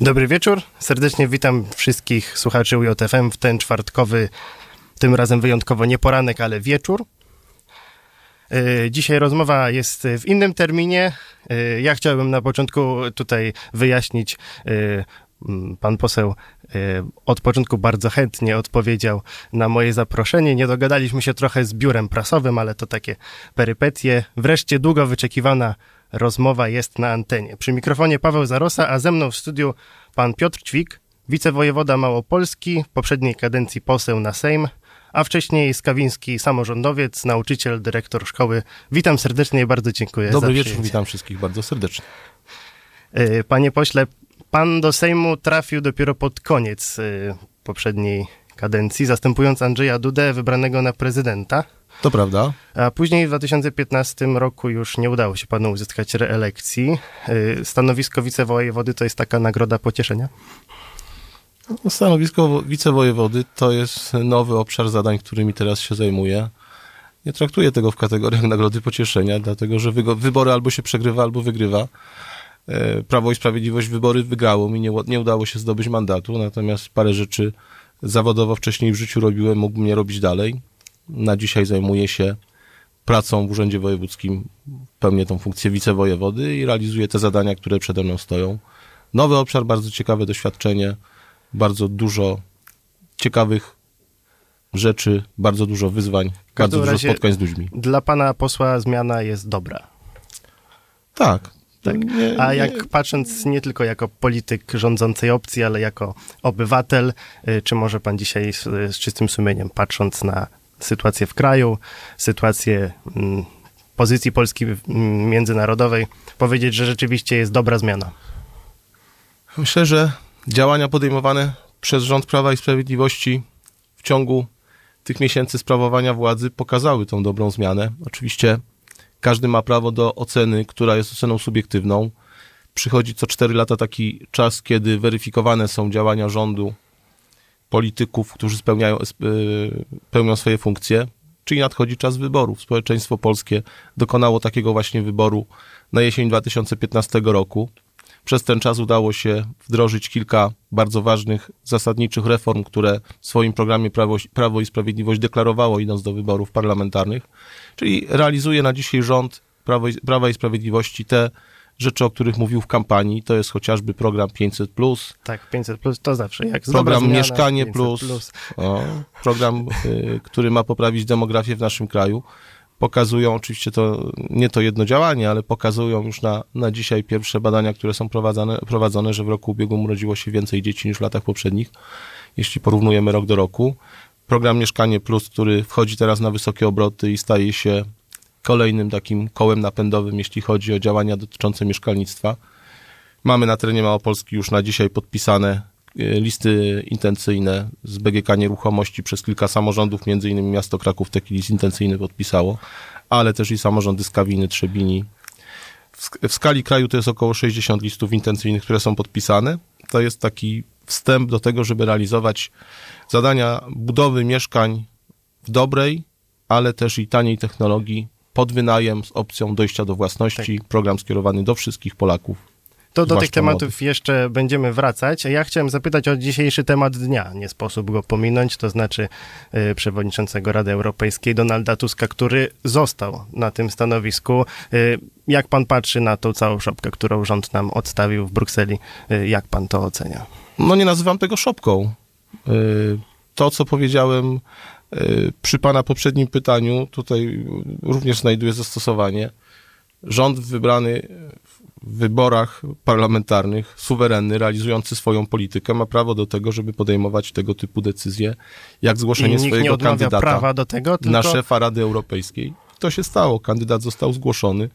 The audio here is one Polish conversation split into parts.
Dobry wieczór. Serdecznie witam wszystkich słuchaczy UJFM w ten czwartkowy, tym razem wyjątkowo nie poranek, ale wieczór. E, dzisiaj rozmowa jest w innym terminie. E, ja chciałbym na początku tutaj wyjaśnić, e, pan poseł od początku bardzo chętnie odpowiedział na moje zaproszenie. Nie dogadaliśmy się trochę z biurem prasowym, ale to takie perypetie. Wreszcie długo wyczekiwana rozmowa jest na antenie. Przy mikrofonie Paweł Zarosa, a ze mną w studiu pan Piotr Ćwik, wicewojewoda Małopolski, w poprzedniej kadencji poseł na Sejm, a wcześniej Skawiński samorządowiec, nauczyciel, dyrektor szkoły. Witam serdecznie i bardzo dziękuję Dobry wieczór, witam wszystkich bardzo serdecznie. E, panie pośle, pan do Sejmu trafił dopiero pod koniec e, poprzedniej kadencji, zastępując Andrzeja Dudę, wybranego na prezydenta. To prawda. A później w 2015 roku już nie udało się panu uzyskać reelekcji. E, stanowisko wicewojewody to jest taka nagroda pocieszenia? Stanowisko wicewojewody to jest nowy obszar zadań, którymi teraz się zajmuję. Nie traktuję tego w kategoriach nagrody pocieszenia, dlatego że wybory albo się przegrywa, albo wygrywa. E, Prawo i Sprawiedliwość wybory wygrało, mi nie, nie udało się zdobyć mandatu, natomiast parę rzeczy zawodowo wcześniej w życiu robiłem, mógłbym nie robić dalej. Na dzisiaj zajmuję się pracą w Urzędzie Wojewódzkim, pełnię tą funkcję wicewojewody i realizuję te zadania, które przede mną stoją. Nowy obszar, bardzo ciekawe doświadczenie, bardzo dużo ciekawych rzeczy, bardzo dużo wyzwań, bardzo dużo spotkań z ludźmi. Dla pana posła zmiana jest dobra. Tak. tak. Nie, A jak nie... patrząc nie tylko jako polityk rządzącej opcji, ale jako obywatel, y, czy może pan dzisiaj z, z czystym sumieniem, patrząc na sytuację w kraju, sytuację mm, pozycji Polski mm, międzynarodowej, powiedzieć, że rzeczywiście jest dobra zmiana? Myślę, że działania podejmowane przez rząd Prawa i Sprawiedliwości w ciągu tych miesięcy sprawowania władzy pokazały tą dobrą zmianę. Oczywiście każdy ma prawo do oceny, która jest oceną subiektywną. Przychodzi co cztery lata taki czas, kiedy weryfikowane są działania rządu, polityków, którzy spełniają, e, pełnią swoje funkcje, czyli nadchodzi czas wyborów. Społeczeństwo polskie dokonało takiego właśnie wyboru na jesień 2015 roku. Przez ten czas udało się wdrożyć kilka bardzo ważnych, zasadniczych reform, które w swoim programie Prawo, Prawo i Sprawiedliwość deklarowało, idąc do wyborów parlamentarnych. Czyli realizuje na dzisiaj rząd Prawo i, Prawa i Sprawiedliwości te rzeczy, o których mówił w kampanii. To jest chociażby program 500. Tak, 500 to zawsze. Jak program zmiana, Mieszkanie Plus. plus. O, program, y, który ma poprawić demografię w naszym kraju pokazują, oczywiście to nie to jedno działanie, ale pokazują już na, na dzisiaj pierwsze badania, które są prowadzone, prowadzone, że w roku ubiegłym urodziło się więcej dzieci niż w latach poprzednich, jeśli porównujemy rok do roku. Program Mieszkanie Plus, który wchodzi teraz na wysokie obroty i staje się kolejnym takim kołem napędowym, jeśli chodzi o działania dotyczące mieszkalnictwa. Mamy na terenie Małopolski już na dzisiaj podpisane E, listy intencyjne z BGK Nieruchomości przez kilka samorządów, między innymi miasto Kraków taki list intencyjny podpisało, ale też i samorządy Skawiny, Trzebini. W, w skali kraju to jest około 60 listów intencyjnych, które są podpisane. To jest taki wstęp do tego, żeby realizować zadania budowy mieszkań w dobrej, ale też i taniej technologii pod wynajem z opcją dojścia do własności. Tak. Program skierowany do wszystkich Polaków to do tych tematów młodych. jeszcze będziemy wracać. Ja chciałem zapytać o dzisiejszy temat dnia. Nie sposób go pominąć, to znaczy y, przewodniczącego Rady Europejskiej Donalda Tuska, który został na tym stanowisku. Y, jak pan patrzy na tą całą szopkę, którą rząd nam odstawił w Brukseli? Y, jak pan to ocenia? No nie nazywam tego szopką. To, co powiedziałem przy pana poprzednim pytaniu, tutaj również znajduje zastosowanie. Rząd wybrany w wyborach parlamentarnych suwerenny, realizujący swoją politykę, ma prawo do tego, żeby podejmować tego typu decyzje, jak zgłoszenie swojego kandydata prawa do tego, tylko... na szefa Rady Europejskiej. To się stało. Kandydat został zgłoszony.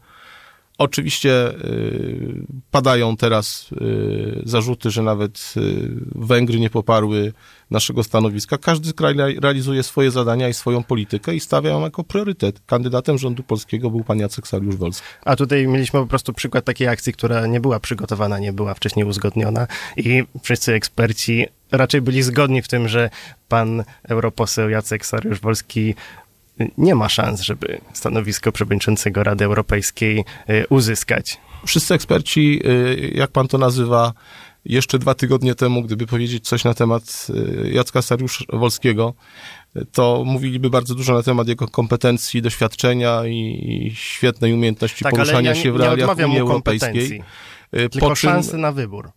Oczywiście y, padają teraz y, zarzuty, że nawet y, Węgry nie poparły naszego stanowiska. Każdy kraj realizuje swoje zadania i swoją politykę i stawia ją jako priorytet. Kandydatem rządu polskiego był pan Jacek Sariusz-Wolski. A tutaj mieliśmy po prostu przykład takiej akcji, która nie była przygotowana, nie była wcześniej uzgodniona i wszyscy eksperci raczej byli zgodni w tym, że pan europoseł Jacek Sariusz-Wolski nie ma szans, żeby stanowisko przewodniczącego Rady Europejskiej y, uzyskać. Wszyscy eksperci, y, jak pan to nazywa, jeszcze dwa tygodnie temu, gdyby powiedzieć coś na temat y, Jacka Sariusz-Wolskiego, to mówiliby bardzo dużo na temat jego kompetencji, doświadczenia i świetnej umiejętności tak, poruszania ja się w realiach Unii Europejskiej. Tylko po czym, szansy na wybór.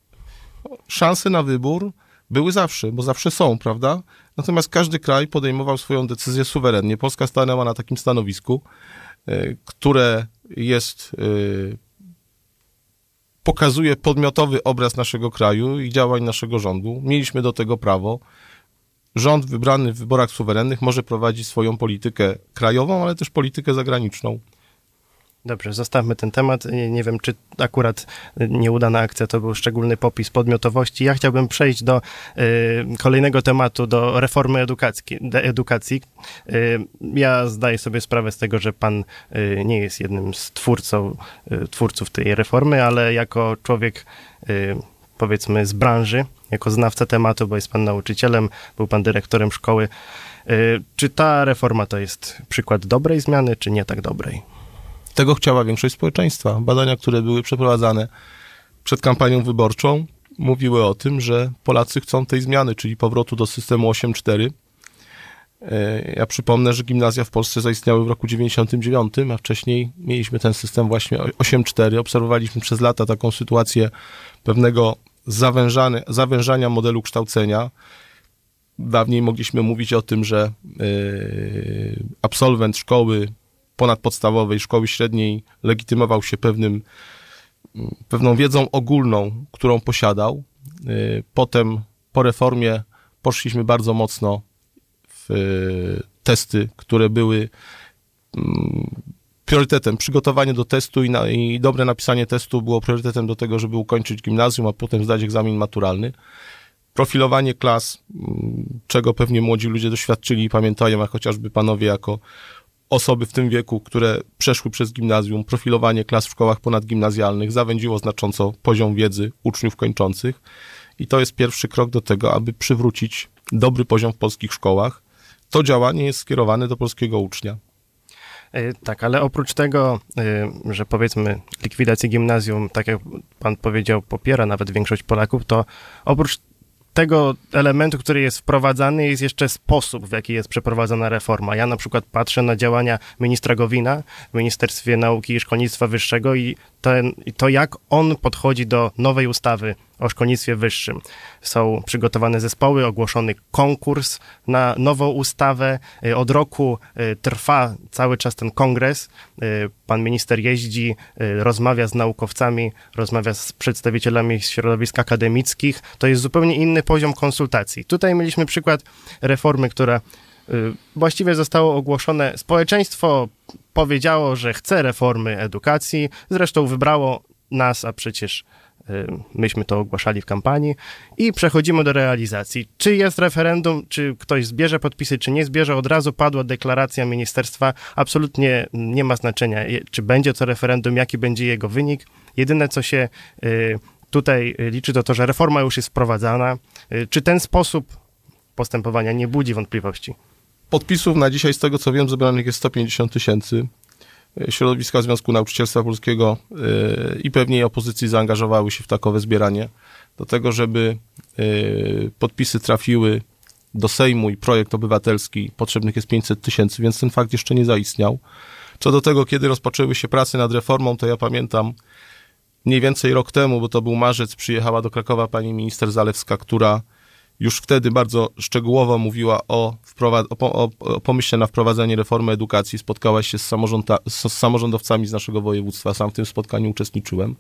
Szanse na wybór były zawsze, bo zawsze są, prawda? Natomiast każdy kraj podejmował swoją decyzję suwerennie. Polska stanęła na takim stanowisku, y, które jest pokazuje podmiotowy obraz naszego kraju i działań naszego rządu. Mieliśmy do tego prawo. Rząd wybrany w wyborach suwerennych może prowadzić swoją politykę krajową, ale też politykę zagraniczną. Dobrze, zostawmy ten temat. Nie, nie, wiem, czy akurat nieudana akcja to był szczególny popis podmiotowości. Ja chciałbym przejść do y, kolejnego tematu, do reformy edukacji. edukacji. Y, ja zdaję sobie sprawę z tego, że pan y, nie jest jednym z twórcą, y, twórców tej reformy, ale jako człowiek y, powiedzmy z branży, jako znawca tematu, bo jest pan nauczycielem, był pan dyrektorem szkoły. Y, czy ta reforma to jest przykład dobrej zmiany, czy nie tak dobrej? Tego chciała większość społeczeństwa. Badania, które były przeprowadzane przed kampanią wyborczą, mówiły o tym, że Polacy chcą tej zmiany, czyli powrotu do systemu 8.4. E, ja przypomnę, że gimnazja w Polsce zaistniały w roku 99, a wcześniej mieliśmy ten system właśnie 8.4. Obserwowaliśmy przez lata taką sytuację pewnego zawężania modelu kształcenia. Dawniej mogliśmy mówić o tym, że yy, absolwent szkoły ponadpodstawowej, szkoły średniej legitymował się pewnym, pewną wiedzą ogólną, którą posiadał. Y, potem po reformie poszliśmy bardzo mocno w y, testy, które były mm, priorytetem. Przygotowanie do testu i, na, i dobre napisanie testu było priorytetem do tego, żeby ukończyć gimnazjum, a potem zdać egzamin maturalny. Profilowanie klas, mm, czego pewnie młodzi ludzie doświadczyli i pamiętają, a chociażby panowie jako osoby w tym wieku, które przeszły przez gimnazjum, profilowanie klas w szkołach ponadgimnazjalnych zawędziło znacząco poziom wiedzy uczniów kończących. I to jest pierwszy krok do tego, aby przywrócić dobry poziom w polskich szkołach. To działanie jest skierowane do polskiego ucznia. E, tak, ale oprócz tego, e, że powiedzmy likwidację gimnazjum, tak jak pan powiedział, popiera nawet większość Polaków, to oprócz tego elementu, który jest wprowadzany, jest jeszcze sposób, w jaki jest przeprowadzana reforma. Ja na przykład patrzę na działania ministra Gowina w Ministerstwie Nauki i Szkolnictwa Wyższego i ten, to, jak on podchodzi do nowej ustawy o szkolnictwie wyższym. Są przygotowane zespoły, ogłoszony konkurs na nową ustawę. Y, od roku y, trwa cały czas ten kongres. Y, pan minister jeździ, rozmawia z naukowcami, rozmawia z przedstawicielami środowisk akademickich. To jest zupełnie inny poziom konsultacji. Tutaj mieliśmy przykład reformy, która właściwie zostało ogłoszone. Społeczeństwo powiedziało, że chce reformy edukacji, zresztą wybrało nas, a przecież myśmy to ogłaszali w kampanii i przechodzimy do realizacji. Czy jest referendum, czy ktoś zbierze podpisy, czy nie zbierze, od razu padła deklaracja ministerstwa, absolutnie nie ma znaczenia, czy będzie to referendum, jaki będzie jego wynik. Jedyne, co się y, tutaj liczy, to to, że reforma już jest wprowadzana. Y, czy ten sposób postępowania nie budzi wątpliwości? Podpisów na dzisiaj, z tego co wiem, zebranych jest 150 tysięcy. Środowiska Związku Nauczycielstwa Polskiego yy, i pewnie opozycji zaangażowały się w takowe zbieranie do tego, żeby yy, podpisy trafiły do Sejmu i projekt obywatelski potrzebnych jest 500 tysięcy, więc ten fakt jeszcze nie zaistniał. Co do tego, kiedy rozpoczęły się prace nad reformą, to ja pamiętam mniej więcej rok temu, bo to był marzec, przyjechała do Krakowa pani minister Zalewska, która już wtedy bardzo szczegółowo mówiła o, o, o pomyśle na wprowadzenie reformy edukacji. Spotkała się z, z samorządowcami z naszego województwa. Sam w tym spotkaniu uczestniczyłem.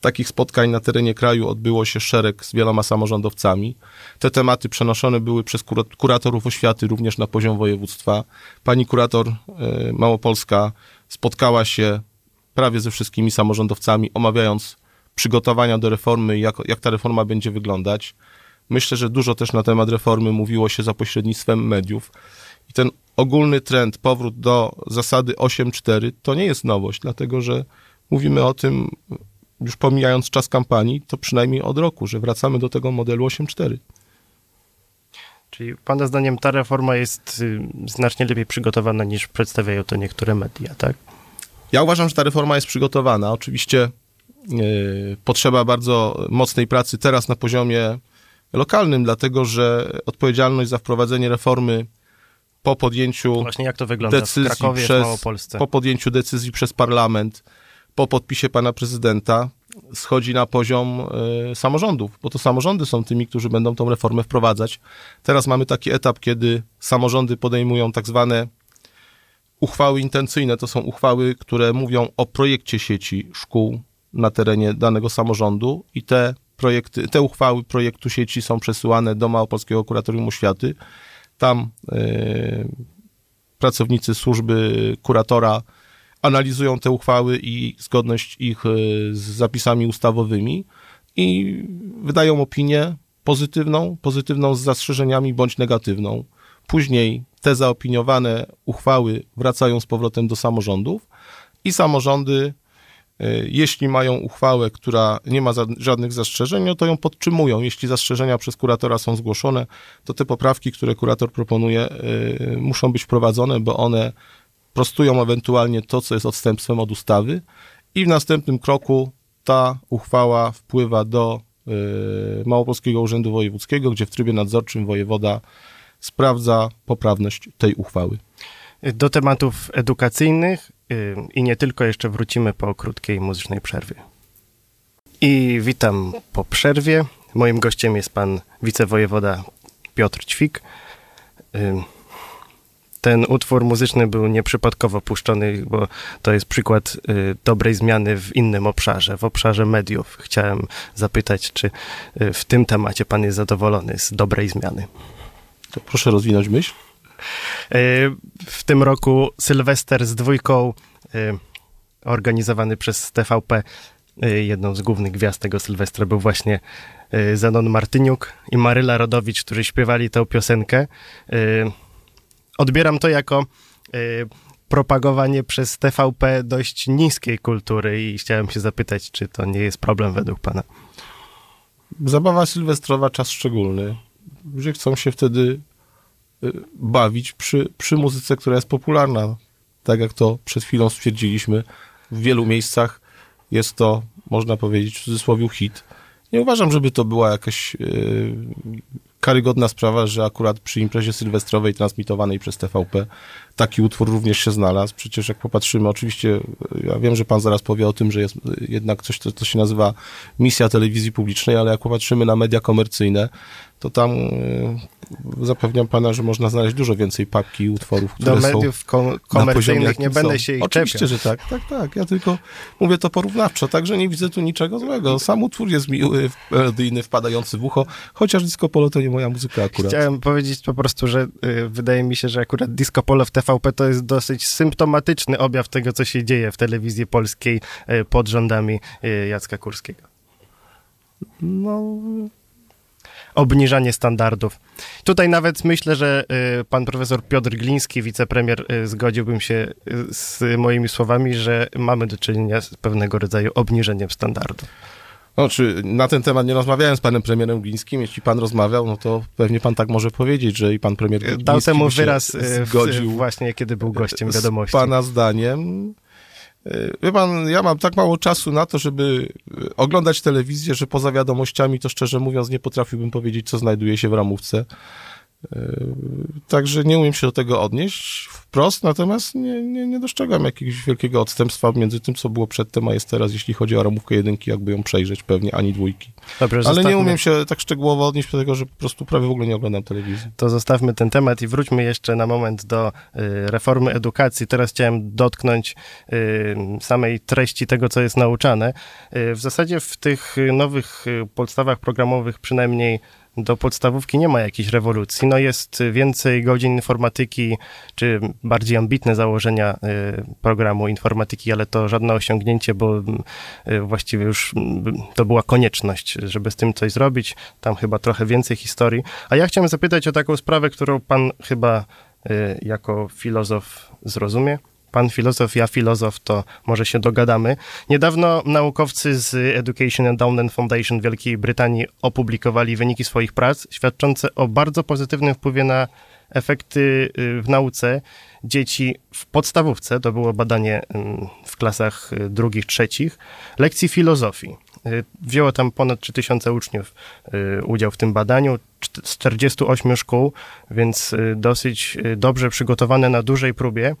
Takich spotkań na terenie kraju odbyło się szereg z wieloma samorządowcami. Te tematy przenoszone były przez kuratorów oświaty również na poziom województwa. Pani kurator y, Małopolska spotkała się prawie ze wszystkimi samorządowcami, omawiając przygotowania do reformy, jak, jak ta reforma będzie wyglądać. Myślę, że dużo też na temat reformy mówiło się za pośrednictwem mediów. I ten ogólny trend, powrót do zasady 8.4 to nie jest nowość, dlatego że mówimy o tym, już pomijając czas kampanii, to przynajmniej od roku, że wracamy do tego modelu 8.4. Czyli Pana zdaniem ta reforma jest y, znacznie lepiej przygotowana niż przedstawiają to niektóre media, tak? Ja uważam, że ta reforma jest przygotowana. Oczywiście potrzeba bardzo mocnej pracy teraz na poziomie lokalnym, dlatego że odpowiedzialność za wprowadzenie reformy po podjęciu Właśnie jak to wygląda decyzji w Krakowie, przez? Po podjęciu decyzji przez parlament, po podpisie pana prezydenta, schodzi na poziom y, samorządów, bo to samorządy są tymi, którzy będą tą reformę wprowadzać. Teraz mamy taki etap, kiedy samorządy podejmują tak zwane uchwały intencyjne. To są uchwały, które mówią o projekcie sieci szkół na terenie danego samorządu i te projekty, te uchwały projektu sieci są przesyłane do Małopolskiego Kuratorium Oświaty. Tam y, pracownicy służby kuratora analizują te uchwały i zgodność ich e, z zapisami ustawowymi i wydają opinię pozytywną, pozytywną z zastrzeżeniami bądź negatywną. Później te zaopiniowane uchwały wracają z powrotem do samorządów i samorządy, e, jeśli mają uchwałę, która nie ma żadnych zastrzeżeń, no to ją podtrzymują. Jeśli zastrzeżenia przez kuratora są zgłoszone, to te poprawki, które kurator proponuje, e, muszą być wprowadzone, bo one prostują ewentualnie to, co jest odstępstwem od ustawy i w następnym kroku ta uchwała wpływa do y, Małopolskiego Urzędu Wojewódzkiego, gdzie w trybie nadzorczym wojewoda sprawdza poprawność tej uchwały. Do tematów edukacyjnych i nie tylko jeszcze wrócimy po krótkiej muzycznej przerwie. I witam po przerwie. Moim gościem jest pan wicewojewoda Piotr Ćwik. Ten utwór muzyczny był nieprzypadkowo puszczony, bo to jest przykład y, dobrej zmiany w innym obszarze, w obszarze mediów. Chciałem zapytać, czy y, w tym temacie pan jest zadowolony z dobrej zmiany? To proszę rozwinąć myśl. Y, w tym roku Sylwester z dwójką, organizowany przez TVP, jedną z głównych gwiazd tego Sylwestra był właśnie Zenon Martyniuk i Maryla Rodowicz, którzy śpiewali tę piosenkę odbieram to jako propagowanie przez TVP dość niskiej kultury i chciałem się zapytać, czy to nie jest problem według pana? Zabawa sylwestrowa, czas szczególny. Ludzie chcą się wtedy bawić przy, przy muzyce, która jest popularna. Tak jak to przed chwilą stwierdziliśmy, w wielu miejscach jest to, można powiedzieć, w cudzysłowie hit. Nie uważam, żeby to była jakaś yy, karygodna sprawa, że akurat przy imprezie sylwestrowej transmitowanej przez TVP taki utwór również się znalazł. Przecież jak popatrzymy, oczywiście, ja wiem, że pan zaraz powie o tym, że jest jednak coś, co, co się nazywa misja telewizji publicznej, ale jak popatrzymy na media komercyjne, to tam y, zapewniam pana, że można znaleźć dużo więcej papki i utworów, które Do mediów kom komercyjnych nie będę się ich Oczywiście, czepiał. że tak, tak, tak. Ja tylko mówię to porównawczo, także nie widzę tu niczego złego. Sam utwór jest miły, melodyjny, wpadający w ucho, chociaż disco polo to nie moja muzyka akurat. Chciałem powiedzieć po prostu, że y, wydaje mi się, że akurat disco polo w TVP to jest dosyć symptomatyczny objaw tego, co się dzieje w telewizji polskiej y, pod rządami y, Jacka Kurskiego. No, obniżanie standardów. Tutaj nawet myślę, że y, pan profesor Piotr Gliński, wicepremier, zgodziłbym się z moimi słowami, że mamy do czynienia z pewnego rodzaju obniżeniem standardów. No, czy na ten temat nie rozmawiałem z panem premierem Glińskim. Jeśli pan rozmawiał, no to pewnie pan tak może powiedzieć, że i pan premier Gliński Dał temu wyraz zgodził właśnie, kiedy był gościem wiadomości. Z pana zdaniem E, wie pan, ja mam tak mało czasu na to, żeby e, oglądać telewizję, że poza wiadomościami to szczerze mówiąc nie potrafiłbym powiedzieć, co znajduje się w ramówce. E, także nie umiem się do tego odnieść wprost, natomiast nie, nie, nie dostrzegam jakiegoś wielkiego odstępstwa między tym, co było przedtem, a jest teraz, jeśli chodzi o ramówkę jedynki, jakby ją przejrzeć pewnie, ani dwójki. Dobrze, Ale nie umiem się tak szczegółowo odnieść do tego, że po prostu prawie w ogóle nie oglądam telewizji. To zostawmy ten temat i wróćmy jeszcze na moment do y, reformy edukacji. Teraz chciałem dotknąć y, samej treści tego, co jest nauczane. Y, w zasadzie w tych nowych y, podstawach programowych przynajmniej do podstawówki nie ma jakiejś rewolucji. No jest więcej godzin informatyki, czy bardziej ambitne założenia y, programu informatyki, ale to żadne osiągnięcie, bo y, właściwie już to była konieczność, żeby z tym coś zrobić. Tam chyba trochę więcej historii. A ja chciałem zapytać o taką sprawę, którą pan chyba y, jako filozof zrozumie pan filozof, ja filozof, to może się dogadamy. Niedawno naukowcy z Education Endowment Foundation Wielkiej Brytanii opublikowali wyniki swoich prac, świadczące o bardzo pozytywnym wpływie na efekty y, w nauce dzieci w podstawówce, to było badanie w klasach y, drugich, trzecich, lekcji filozofii. Y, wzięło tam ponad 3000 uczniów udział w tym badaniu z 48 szkół, więc dosyć dobrze przygotowane na dużej próbie.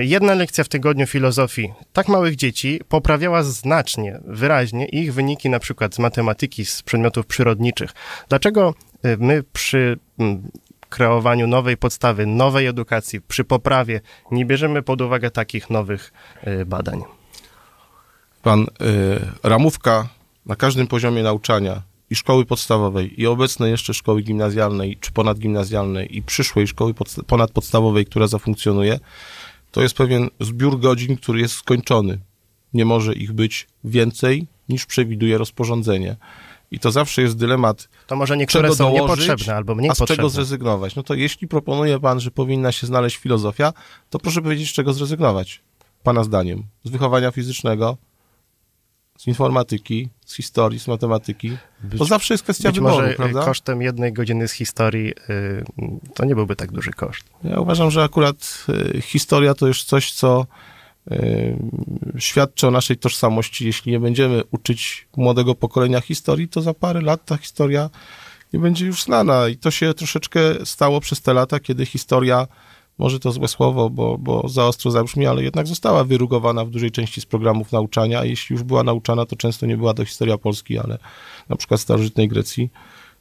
Jedna lekcja w tygodniu filozofii tak małych dzieci poprawiała znacznie, wyraźnie ich wyniki na przykład z matematyki, z przedmiotów przyrodniczych. Dlaczego my przy kreowaniu nowej podstawy, nowej edukacji, przy poprawie nie bierzemy pod uwagę takich nowych y, badań. Pan y, ramówka na każdym poziomie nauczania i szkoły podstawowej, i obecnej jeszcze szkoły gimnazjalnej, czy ponadgimnazjalnej, i przyszłej szkoły ponadpodstawowej, która zafunkcjonuje, to jest pewien zbiór godzin, który jest skończony. Nie może ich być więcej niż przewiduje rozporządzenie. I to zawsze jest dylemat. To może niektóre są dołożyć, niepotrzebne albo mniej a z potrzebne. czego zrezygnować? No to jeśli proponuje pan, że powinna się znaleźć filozofia, to proszę powiedzieć, z czego zrezygnować, pana zdaniem. Z wychowania fizycznego, z informatyki, z historii, z matematyki. Być, to zawsze jest kwestia być wyboru, może prawda? kosztem jednej godziny z historii yy, to nie byłby tak duży koszt. Ja uważam, że akurat yy, historia to już coś, co świadczy o naszej tożsamości. Jeśli nie będziemy uczyć młodego pokolenia historii, to za parę lat ta historia nie będzie już znana. I to się troszeczkę stało przez te lata, kiedy historia, może to złe słowo, bo, bo za ostro zabrzmi, ale jednak została wyrugowana w dużej części z programów nauczania, a jeśli już była nauczana, to często nie była to historia Polski, ale na przykład starożytnej Grecji.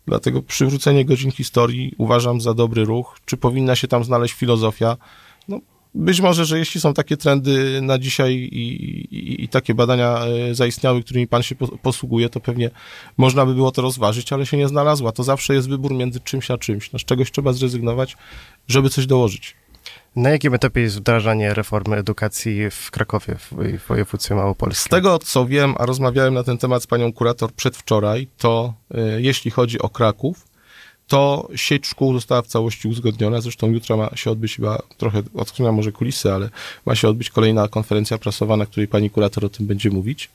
Dlatego przywrócenie godzin historii uważam za dobry ruch. Czy powinna się tam znaleźć filozofia? No, być może, że jeśli są takie trendy na dzisiaj i, i, i, takie badania e, zaistniały, którymi pan się posługuje, to pewnie można by było to rozważyć, ale się nie znalazła. To zawsze jest wybór między czymś a czymś. No, z czegoś trzeba zrezygnować, żeby coś dołożyć. Na jakim etapie jest wdrażanie reformy edukacji w Krakowie, w województwie małopolskim? Z tego, co wiem, a rozmawiałem na ten temat z panią kurator przedwczoraj, to y, jeśli chodzi o Kraków, to sieć szkół została w całości uzgodniona. Zresztą jutro ma się odbyć chyba trochę, odkryłam może kulisy, ale ma się odbyć kolejna konferencja prasowa, na której pani kurator o tym będzie mówić.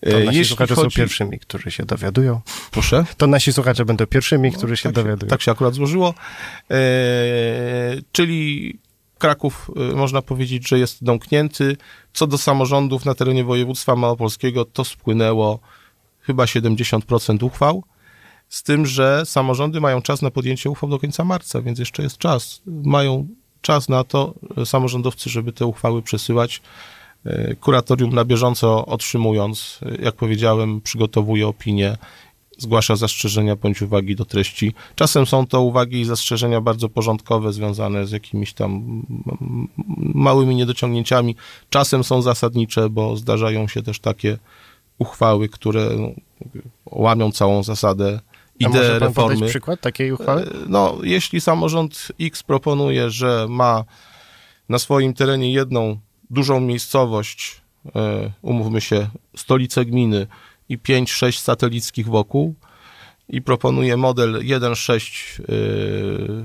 To nasi Jeśli słuchacze chodzi... są pierwszymi, którzy się dowiadują. Proszę? To nasi słuchacze będą pierwszymi, którzy no, się tak dowiadują. Się, tak się akurat złożyło. E, czyli Kraków, e, można powiedzieć, że jest domknięty. Co do samorządów na terenie województwa małopolskiego, to spłynęło chyba 70% uchwał z tym, że samorządy mają czas na podjęcie uchwał do końca marca, więc jeszcze jest czas. Mają czas na to samorządowcy, żeby te uchwały przesyłać. E, kuratorium na bieżąco otrzymując, jak powiedziałem, przygotowuje opinię, zgłasza zastrzeżenia bądź uwagi do treści. Czasem są to uwagi i zastrzeżenia bardzo porządkowe, związane z jakimiś tam małymi niedociągnięciami. Czasem są zasadnicze, bo zdarzają się też takie uchwały, które no, łamią całą zasadę ideę reformy. przykład takiej uchwały? E, no, jeśli samorząd X proponuje, że ma na swoim terenie jedną dużą miejscowość, e, umówmy się, stolicę gminy i 5-6 satelickich wokół i proponuje model 1-6 e,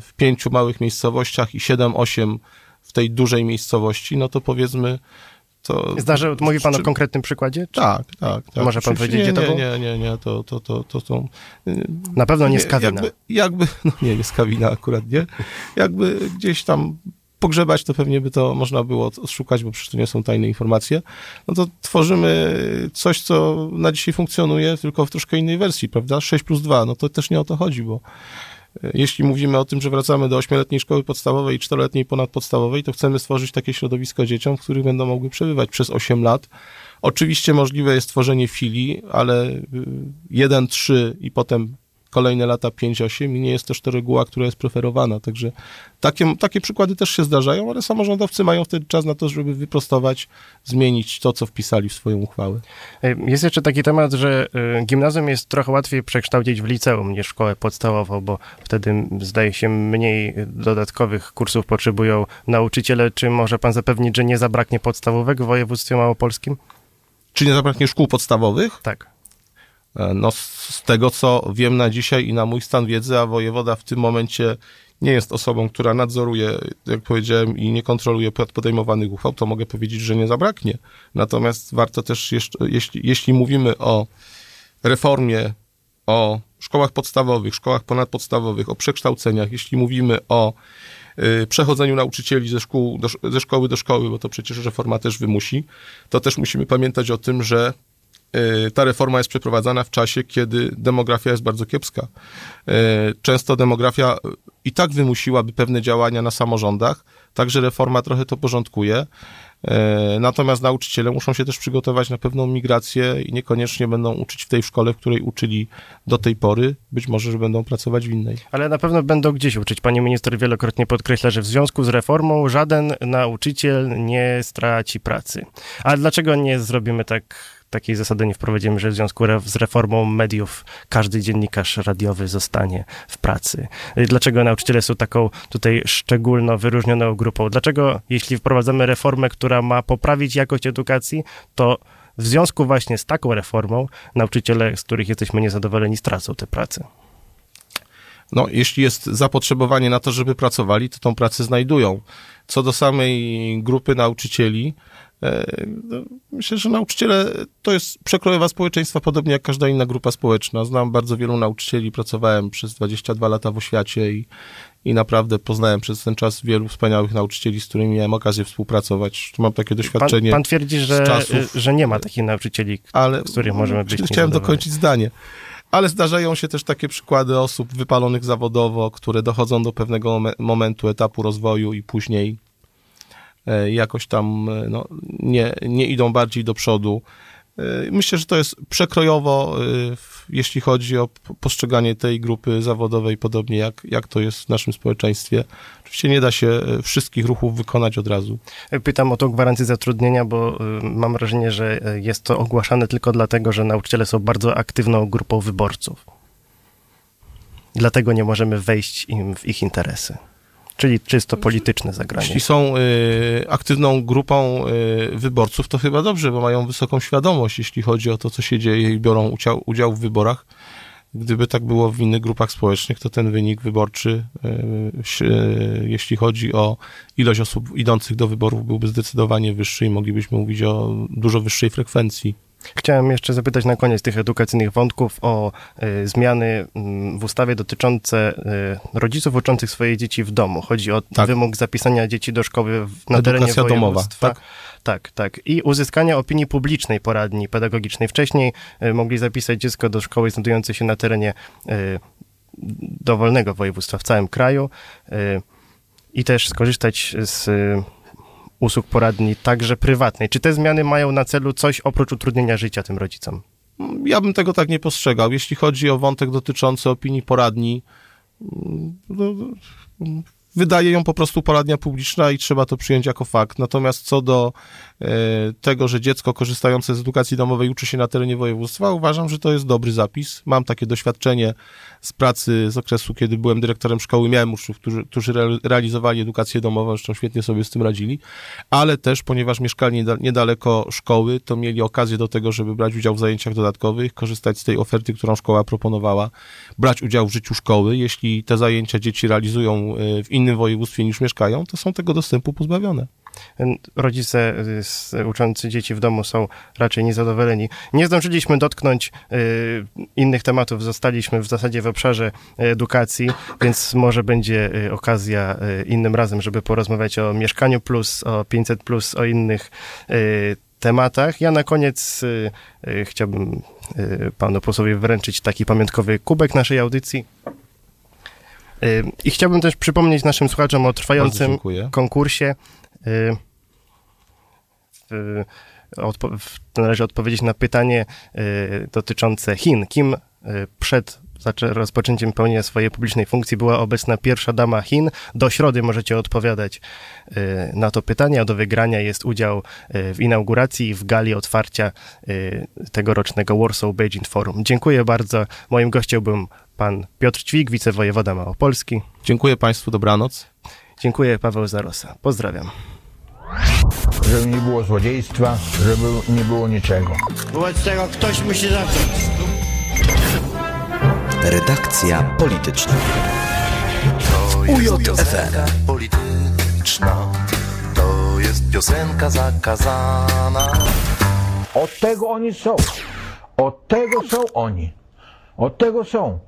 w pięciu małych miejscowościach i 7-8 w tej dużej miejscowości, no to powiedzmy to, Zdarzy, mówi pan czy, o konkretnym przykładzie? Czy? Tak, tak, tak. Może pan powiedzieć, nie, gdzie to było? Nie, nie, nie, to, to, to, to są... Y, Na pewno nie, nie skawina. Jakby, jakby, no nie, nie skawina akurat, nie. Jakby gdzieś tam pogrzebać, to pewnie by to można było szukać, bo przecież to nie są tajne informacje, no to tworzymy coś, co na dzisiaj funkcjonuje, tylko w troszkę innej wersji, prawda? 6 plus 2, no to też nie o to chodzi, bo jeśli mówimy o tym, że wracamy do ośmioletniej szkoły podstawowej i czteroletniej ponadpodstawowej, to chcemy stworzyć takie środowisko dzieciom, w których będą mogły przebywać przez 8 lat. Oczywiście możliwe jest tworzenie filii, ale 1-3 y, i potem kolejne lata 5-8 i nie jest też to reguła, która jest preferowana. Także takie, takie przykłady też się zdarzają, ale samorządowcy mają wtedy czas na to, żeby wyprostować, zmienić to, co wpisali w swoją uchwałę. Jest jeszcze taki temat, że y, gimnazjum jest trochę łatwiej przekształcić w liceum niż szkołę podstawową, bo wtedy zdaje się mniej dodatkowych kursów potrzebują nauczyciele. Czy może pan zapewnić, że nie zabraknie podstawowego w województwie małopolskim? Czy nie zabraknie szkół podstawowych? Tak. E, no, z tego, co wiem na dzisiaj i na mój stan wiedzy, a wojewoda w tym momencie nie jest osobą, która nadzoruje, jak powiedziałem, i nie kontroluje podejmowanych uchwał, to mogę powiedzieć, że nie zabraknie. Natomiast warto też, jeszcze, jeśli, jeśli mówimy o reformie, o szkołach podstawowych, szkołach ponadpodstawowych, o przekształceniach, jeśli mówimy o y, przechodzeniu nauczycieli ze, szkół, do, ze szkoły do szkoły, bo to przecież reforma też wymusi, to też musimy pamiętać o tym, że ta reforma jest przeprowadzana w czasie, kiedy demografia jest bardzo kiepska. Y, często demografia i tak wymusiłaby pewne działania na samorządach, także reforma trochę to porządkuje. Natomiast nauczyciele muszą się też przygotować na pewną migrację i niekoniecznie będą uczyć w tej szkole, w której uczyli do tej pory. Być może, że będą pracować w innej. Ale na pewno będą gdzieś uczyć. Pani minister wielokrotnie podkreśla, że w związku z reformą żaden nauczyciel nie straci pracy. Ale dlaczego nie zrobimy tak takiej zasady nie wprowadzimy, że w związku z reformą mediów każdy dziennikarz radiowy zostanie w pracy. Dlaczego nauczyciele są taką tutaj szczególno wyróżnioną grupą? Dlaczego, jeśli wprowadzamy reformę, która ma poprawić jakość edukacji, to w związku właśnie z taką reformą nauczyciele, z których jesteśmy niezadowoleni, stracą tę pracę? No, jeśli jest zapotrzebowanie na to, żeby pracowali, to tą pracę znajdują. Co do samej grupy nauczycieli, myślę, że nauczyciele to jest przekrojowa społeczeństwa, podobnie jak każda inna grupa społeczna. Znam bardzo wielu nauczycieli, pracowałem przez 22 lata w oświacie i, i naprawdę poznałem przez ten czas wielu wspaniałych nauczycieli, z którymi miałem okazję współpracować. Mam takie doświadczenie. Pan, pan twierdzi, że, czasów, że nie ma takich nauczycieli, ale, z których możemy być. Chciałem dokończyć zdanie. Ale zdarzają się też takie przykłady osób wypalonych zawodowo, które dochodzą do pewnego momentu, etapu rozwoju i później E, jakoś tam e, no, nie, nie idą bardziej do przodu. E, myślę, że to jest przekrojowo, jeśli chodzi o postrzeganie tej grupy zawodowej, podobnie jak, jak to jest w naszym społeczeństwie. Oczywiście nie da się wszystkich ruchów wykonać od razu. Pytam o tą gwarancję zatrudnienia, bo mam wrażenie, że jest to ogłaszane tylko dlatego, że nauczyciele są bardzo aktywną grupą wyborców. Dlatego nie możemy wejść im w ich interesy. Czyli czysto polityczne zagranie. Jeśli są y, aktywną grupą y, wyborców, to chyba dobrze, bo mają wysoką świadomość, jeśli chodzi o to, co się dzieje i biorą udział, udział w wyborach. Gdyby tak było w innych grupach społecznych, to ten wynik wyborczy, y, y jeśli chodzi o ilość osób idących do wyborów, byłby zdecydowanie wyższy i moglibyśmy mówić o dużo wyższej frekwencji Chciałem jeszcze zapytać na koniec tych edukacyjnych wątków o y, zmiany y, w ustawie dotyczące y, rodziców uczących swoje dzieci w domu. Chodzi o tak. wymóg zapisania dzieci do szkoły w, na Edukacja terenie województwa. Domowa, tak? tak, tak. I uzyskania opinii publicznej poradni pedagogicznej. Wcześniej y, mogli zapisać dziecko do szkoły znajdującej się na terenie dowolnego województwa w całym kraju i też skorzystać z usług poradni, także prywatnej. Czy te zmiany mają na celu coś oprócz utrudnienia życia tym rodzicom? Ja bym tego tak nie postrzegał. Jeśli chodzi o wątek dotyczący opinii poradni, mm, no, wydaje ją po prostu poradnia publiczna i trzeba to przyjąć jako fakt. Natomiast co do tego, że dziecko korzystające z edukacji domowej uczy się na terenie województwa, uważam, że to jest dobry zapis. Mam takie doświadczenie z pracy z okresu, kiedy byłem dyrektorem szkoły, miałem uczniów, którzy, którzy realizowali edukację domową, zresztą świetnie sobie z tym radzili, ale też, ponieważ mieszkali niedaleko szkoły, to mieli okazję do tego, żeby brać udział w zajęciach dodatkowych, korzystać z tej oferty, którą szkoła proponowała, brać udział w życiu szkoły. Jeśli te zajęcia dzieci realizują e, w innym województwie niż mieszkają, to są tego dostępu pozbawione rodzice y, uczący dzieci w domu są raczej niezadowoleni. Nie zdążyliśmy dotknąć y, innych tematów, zostaliśmy w zasadzie w obszarze edukacji, więc może będzie y, okazja innym razem, żeby porozmawiać o Mieszkaniu Plus, o 500 Plus, o innych tematach. Ja na koniec chciałbym panu posłowi wręczyć taki pamiątkowy kubek naszej audycji. I chciałbym też przypomnieć naszym słuchaczom o trwającym konkursie odpo należy odpowiedzieć na pytanie y, dotyczące Chin. Kim y, przed rozpoczęciem pełnienia swojej publicznej funkcji była obecna pierwsza dama Chin. Do środy możecie odpowiadać na to pytanie, a do wygrania jest udział w inauguracji w gali otwarcia tegorocznego Warsaw Beijing Forum. Dziękuję bardzo. Moim gościem był pan Piotr Ćwik, wicewojewoda Małopolski. Dziękuję państwu, dobranoc. Dziękuję, Paweł Zarosa. Pozdrawiam. Żeby nie było złodziejstwa, żeby nie było niczego. Wobec tego ktoś musi zacząć. Redakcja polityczna. To jest piosenka polityczna. To jest piosenka zakazana. Od tego oni są. Od tego są oni. Od tego są.